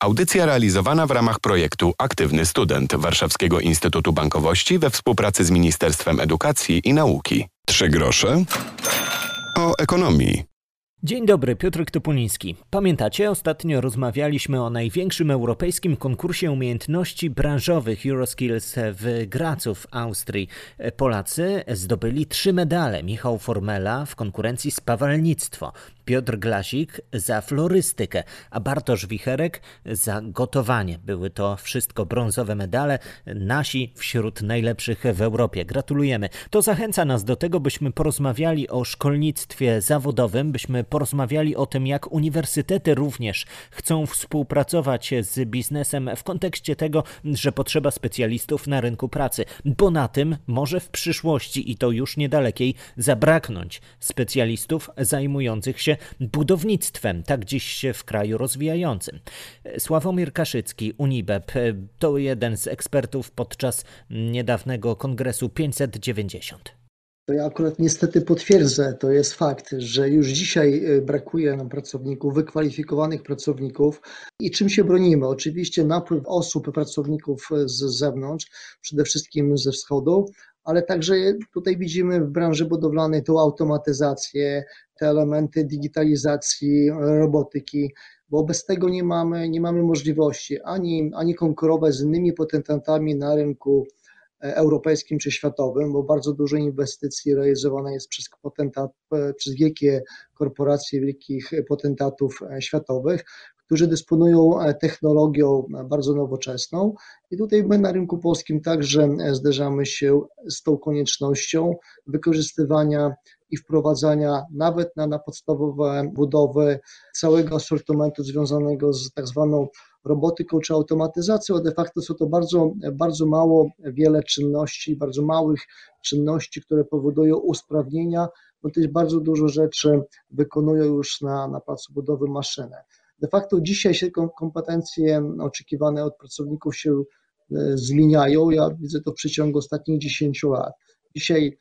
Audycja realizowana w ramach projektu Aktywny Student Warszawskiego Instytutu Bankowości we współpracy z Ministerstwem Edukacji i Nauki. Trzy grosze o ekonomii. Dzień dobry, Piotr Topuliński. Pamiętacie, ostatnio rozmawialiśmy o największym europejskim konkursie umiejętności branżowych Euroskills w Gracu w Austrii. Polacy zdobyli trzy medale. Michał Formela w konkurencji spawalnictwo, Piotr Glasik za florystykę, a Bartosz Wicherek za gotowanie. Były to wszystko brązowe medale, nasi wśród najlepszych w Europie. Gratulujemy. To zachęca nas do tego, byśmy porozmawiali o szkolnictwie zawodowym, byśmy porozmawiali o tym, jak uniwersytety również chcą współpracować z biznesem w kontekście tego, że potrzeba specjalistów na rynku pracy, bo na tym może w przyszłości i to już niedalekiej zabraknąć specjalistów zajmujących się budownictwem, tak dziś w kraju rozwijającym. Sławomir Kaszycki, Unibep, to jeden z ekspertów podczas niedawnego kongresu 590. To ja akurat niestety potwierdzę, to jest fakt, że już dzisiaj y, brakuje nam pracowników, wykwalifikowanych pracowników i czym się bronimy? Oczywiście napływ osób, pracowników z zewnątrz, przede wszystkim ze wschodu, ale także tutaj widzimy w branży budowlanej tą automatyzację, te elementy digitalizacji, robotyki, bo bez tego nie mamy, nie mamy możliwości ani, ani konkurować z innymi potentantami na rynku e, europejskim czy światowym, bo bardzo dużo inwestycji realizowane jest przez potentat, e, przez wielkie korporacje, wielkich potentatów e, światowych, którzy dysponują e, technologią e, bardzo nowoczesną. I tutaj my na rynku polskim także e, zderzamy się z tą koniecznością wykorzystywania i wprowadzania nawet na, na podstawowe budowy całego asortymentu związanego z tak zwaną robotyką czy automatyzacją. De facto są to bardzo, bardzo mało, wiele czynności, bardzo małych czynności, które powodują usprawnienia, bo też bardzo dużo rzeczy wykonują już na, na placu budowy maszyny. De facto dzisiaj się kompetencje oczekiwane od pracowników się e, zmieniają. Ja widzę to w przeciągu ostatnich 10 lat. Dzisiaj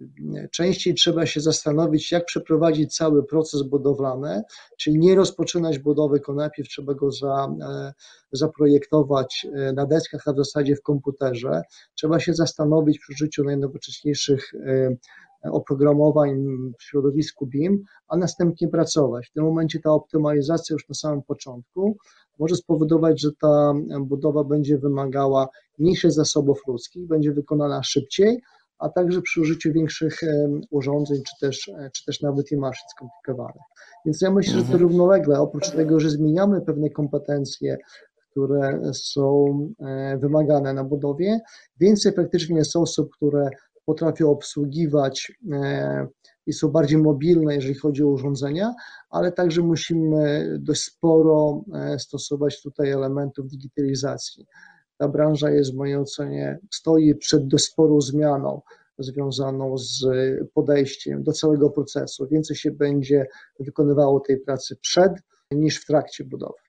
e, częściej trzeba się zastanowić, jak przeprowadzić cały proces budowlany, czyli nie rozpoczynać budowy, najpierw trzeba go za, e, zaprojektować na deskach, a w zasadzie w komputerze. Trzeba się zastanowić przy użyciu najnowocześniejszych oprogramowań w środowisku BIM, a następnie pracować. W tym momencie ta optymalizacja już na samym początku może spowodować, że ta budowa będzie wymagała mniejszych zasobów ludzkich, będzie wykonana szybciej, a także przy użyciu większych urządzeń, czy też, czy też nawet i maszyn skomplikowanych. Więc ja myślę, że to mhm. równolegle, oprócz tego, że zmieniamy pewne kompetencje, które są e, wymagane na budowie, więcej praktycznie jest osób, które potrafią obsługiwać e, i są bardziej mobilne, jeżeli chodzi o urządzenia, ale także musimy dość sporo e, stosować tutaj elementów digitalizacji. Ta branża jest w mojej ocenie, stoi przed dość sporą zmianą związaną z podejściem do całego procesu. Więcej się będzie wykonywało tej pracy przed niż w trakcie budowy.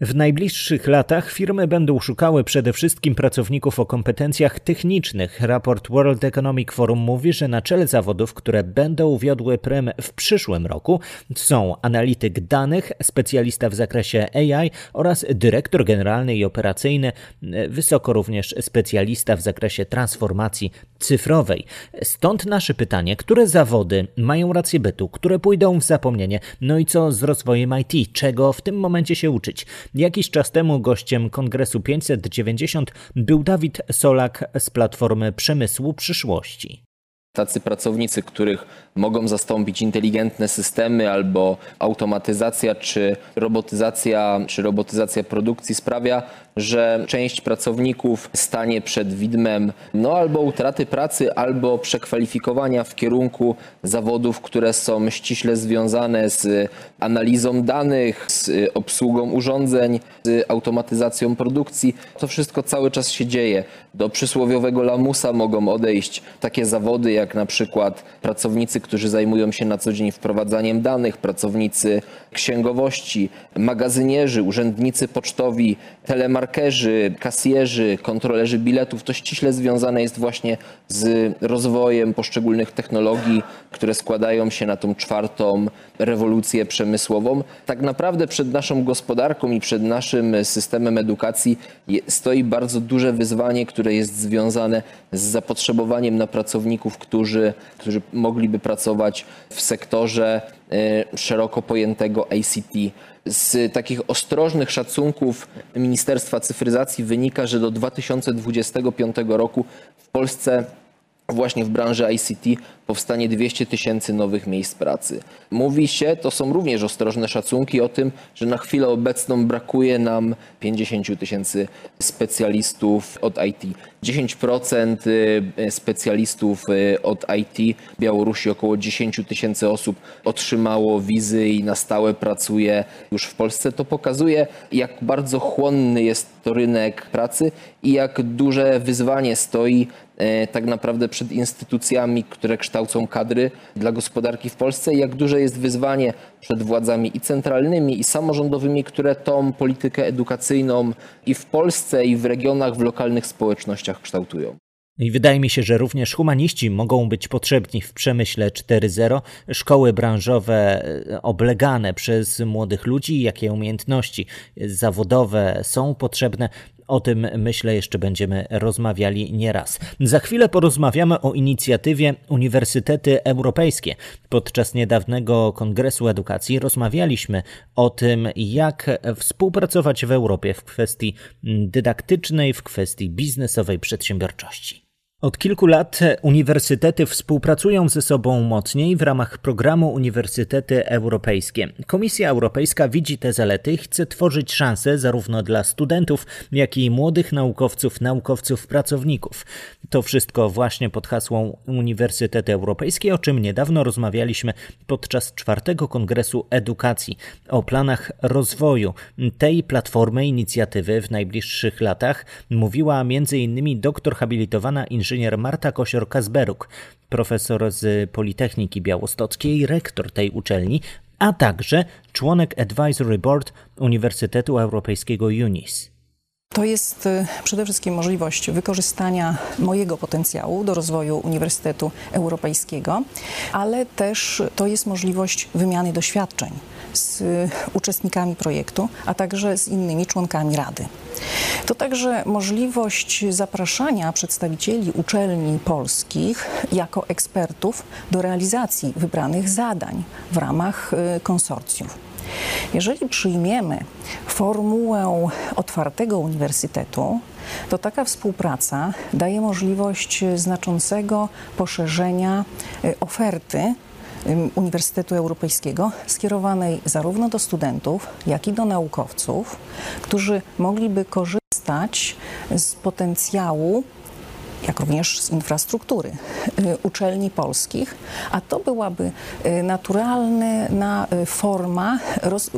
W najbliższych latach firmy będą szukały przede wszystkim pracowników o kompetencjach technicznych. Raport World Economic Forum mówi, że na czele zawodów, które będą wiodły prym w przyszłym roku są analityk danych, specjalista w zakresie AI oraz dyrektor generalny i operacyjny, wysoko również specjalista w zakresie transformacji cyfrowej. Stąd nasze pytanie, które zawody mają rację bytu, które pójdą w zapomnienie, no i co z rozwojem IT, czego w tym momencie się uczyć. Jakiś czas temu gościem Kongresu 590 był Dawid Solak z Platformy Przemysłu Przyszłości. Tacy pracownicy, których mogą zastąpić inteligentne systemy albo automatyzacja czy robotyzacja, czy robotyzacja produkcji sprawia, że część pracowników stanie przed widmem no albo utraty pracy, albo przekwalifikowania w kierunku zawodów, które są ściśle związane z analizą danych, z obsługą urządzeń, z automatyzacją produkcji. To wszystko cały czas się dzieje. Do przysłowiowego lamusa mogą odejść takie zawody jak na przykład pracownicy, którzy zajmują się na co dzień wprowadzaniem danych, pracownicy księgowości, magazynierzy, urzędnicy pocztowi, telemarketerzy, markerzy, kasjerzy, kontrolerzy biletów, to ściśle związane jest właśnie z rozwojem poszczególnych technologii, które składają się na tą czwartą rewolucję przemysłową. Tak naprawdę przed naszą gospodarką i przed naszym systemem edukacji stoi bardzo duże wyzwanie, które jest związane z zapotrzebowaniem na pracowników, którzy, którzy mogliby pracować w sektorze szeroko pojętego ICT. Z takich ostrożnych szacunków Ministerstwa Cyfryzacji wynika, że do 2025 roku w Polsce właśnie w branży ICT powstanie 200 tysięcy nowych miejsc pracy. Mówi się, to są również ostrożne szacunki o tym, że na chwilę obecną brakuje nam 50 tysięcy specjalistów od IT. 10% y, specjalistów y, od IT w Białorusi, około 10 tysięcy osób otrzymało wizy i na stałe pracuje już w Polsce. To pokazuje, jak bardzo chłonny jest to rynek pracy i jak duże wyzwanie stoi tak naprawdę przed instytucjami, które kształcą kadry dla gospodarki w Polsce jak duże jest wyzwanie przed władzami i centralnymi, i samorządowymi, które tą politykę edukacyjną i w Polsce, i w regionach, w lokalnych społecznościach kształtują. I wydaje mi się, że również humaniści mogą być potrzebni w przemyśle 4.0. Szkoły branżowe e, oblegane przez młodych ludzi, jakie umiejętności zawodowe są potrzebne. O tym myślę jeszcze będziemy rozmawiali nieraz. Za chwilę porozmawiamy o inicjatywie Uniwersytety Europejskie. Podczas niedawnego Kongresu Edukacji rozmawialiśmy o tym, jak współpracować w Europie w kwestii dydaktycznej, w kwestii biznesowej przedsiębiorczości. Od kilku lat uniwersytety współpracują ze sobą mocniej w ramach programu Uniwersytety Europejskie. Komisja Europejska widzi te zalety i chce tworzyć szanse zarówno dla studentów, jak i młodych naukowców, naukowców, pracowników. To wszystko właśnie pod hasłem Uniwersytety Europejskie, o czym niedawno rozmawialiśmy podczas czwartego Kongresu Edukacji o planach rozwoju tej platformy inicjatywy w najbliższych latach mówiła m.in. doktor habilitowana inżynier inżynier Marta Kosior-Kazberuk, profesor z Politechniki Białostockiej, rektor tej uczelni, a także członek Advisory Board Uniwersytetu Europejskiego UNIS. To jest y, przede wszystkim możliwość wykorzystania mojego potencjału do rozwoju Uniwersytetu Europejskiego, ale też to jest możliwość wymiany doświadczeń z uczestnikami projektu, a także z innymi członkami Rady. To także możliwość zapraszania przedstawicieli uczelni polskich jako ekspertów do realizacji wybranych zadań w ramach y, konsorcjów. Jeżeli przyjmiemy formułę otwartego uniwersytetu, to taka współpraca daje możliwość znaczącego poszerzenia y, oferty Uniwersytetu Europejskiego skierowanej zarówno do studentów, jak i do naukowców, którzy mogliby korzystać z potencjału jak również z infrastruktury y, uczelni polskich, a to byłaby y, naturalna y, forma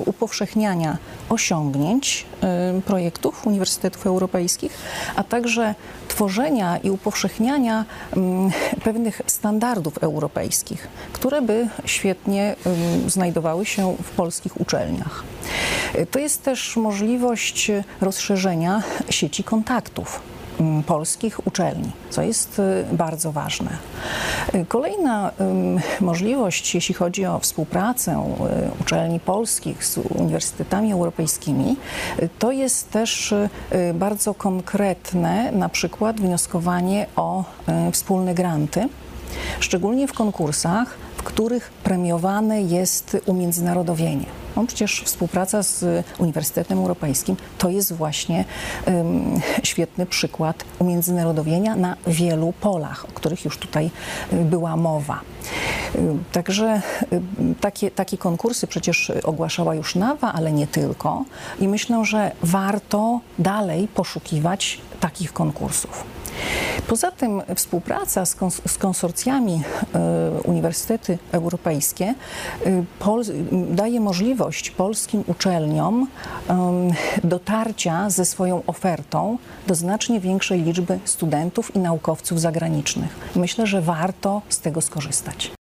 upowszechniania osiągnięć projektów uniwersytetów europejskich, a także tworzenia i upowszechniania mm, pewnych standardów europejskich, które by świetnie znajdowały się w polskich uczelniach. To jest też możliwość rozszerzenia sieci kontaktów polskich uczelni, co jest y, bardzo ważne. Y, kolejna możliwość, jeśli chodzi o współpracę y, uczelni polskich z uniwersytetami europejskimi, to jest też bardzo konkretne, na przykład wnioskowanie o wspólne granty, szczególnie w konkursach, w których premiowane jest umiędzynarodowienie. No przecież współpraca z Uniwersytetem Europejskim to jest właśnie um, świetny przykład umiędzynarodowienia na wielu polach, o których już tutaj y, była mowa. Y, także y, takie, takie konkursy przecież ogłaszała już NAWA, ale nie tylko. I myślę, że warto dalej poszukiwać takich konkursów. Poza tym współpraca z, kons z konsorcjami y, Uniwersytety Europejskie y, daje możliwość polskim uczelniom y, dotarcia ze swoją ofertą do znacznie większej liczby studentów i naukowców zagranicznych. Myślę, że warto z tego skorzystać.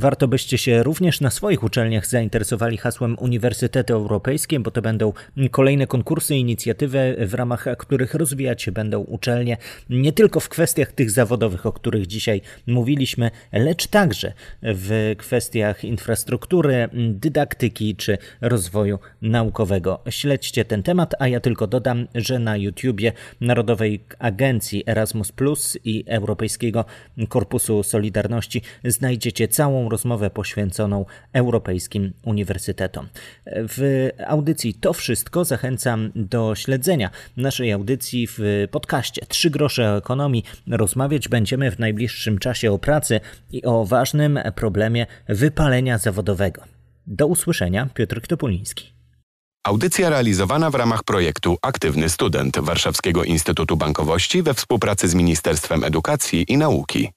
Warto byście się również na swoich uczelniach zainteresowali hasłem Uniwersytety Europejskie, bo to będą kolejne konkursy i inicjatywy, w ramach których rozwijać się będą uczelnie nie tylko w kwestiach tych zawodowych, o których dzisiaj mówiliśmy, lecz także w kwestiach infrastruktury, dydaktyki czy rozwoju naukowego. Śledźcie ten temat, a ja tylko dodam, że na YouTubie Narodowej Agencji Erasmus Plus i Europejskiego Korpusu Solidarności znajdziecie rozmowę poświęconą europejskim uniwersytetom. W audycji To Wszystko zachęcam do śledzenia naszej audycji w podcaście Trzy grosze o ekonomii. Rozmawiać będziemy w najbliższym czasie o pracy i o ważnym problemie wypalenia zawodowego. Do usłyszenia, Piotr Topuliński. Audycja realizowana w ramach projektu Aktywny Student Warszawskiego Instytutu Bankowości we współpracy z Ministerstwem Edukacji i Nauki.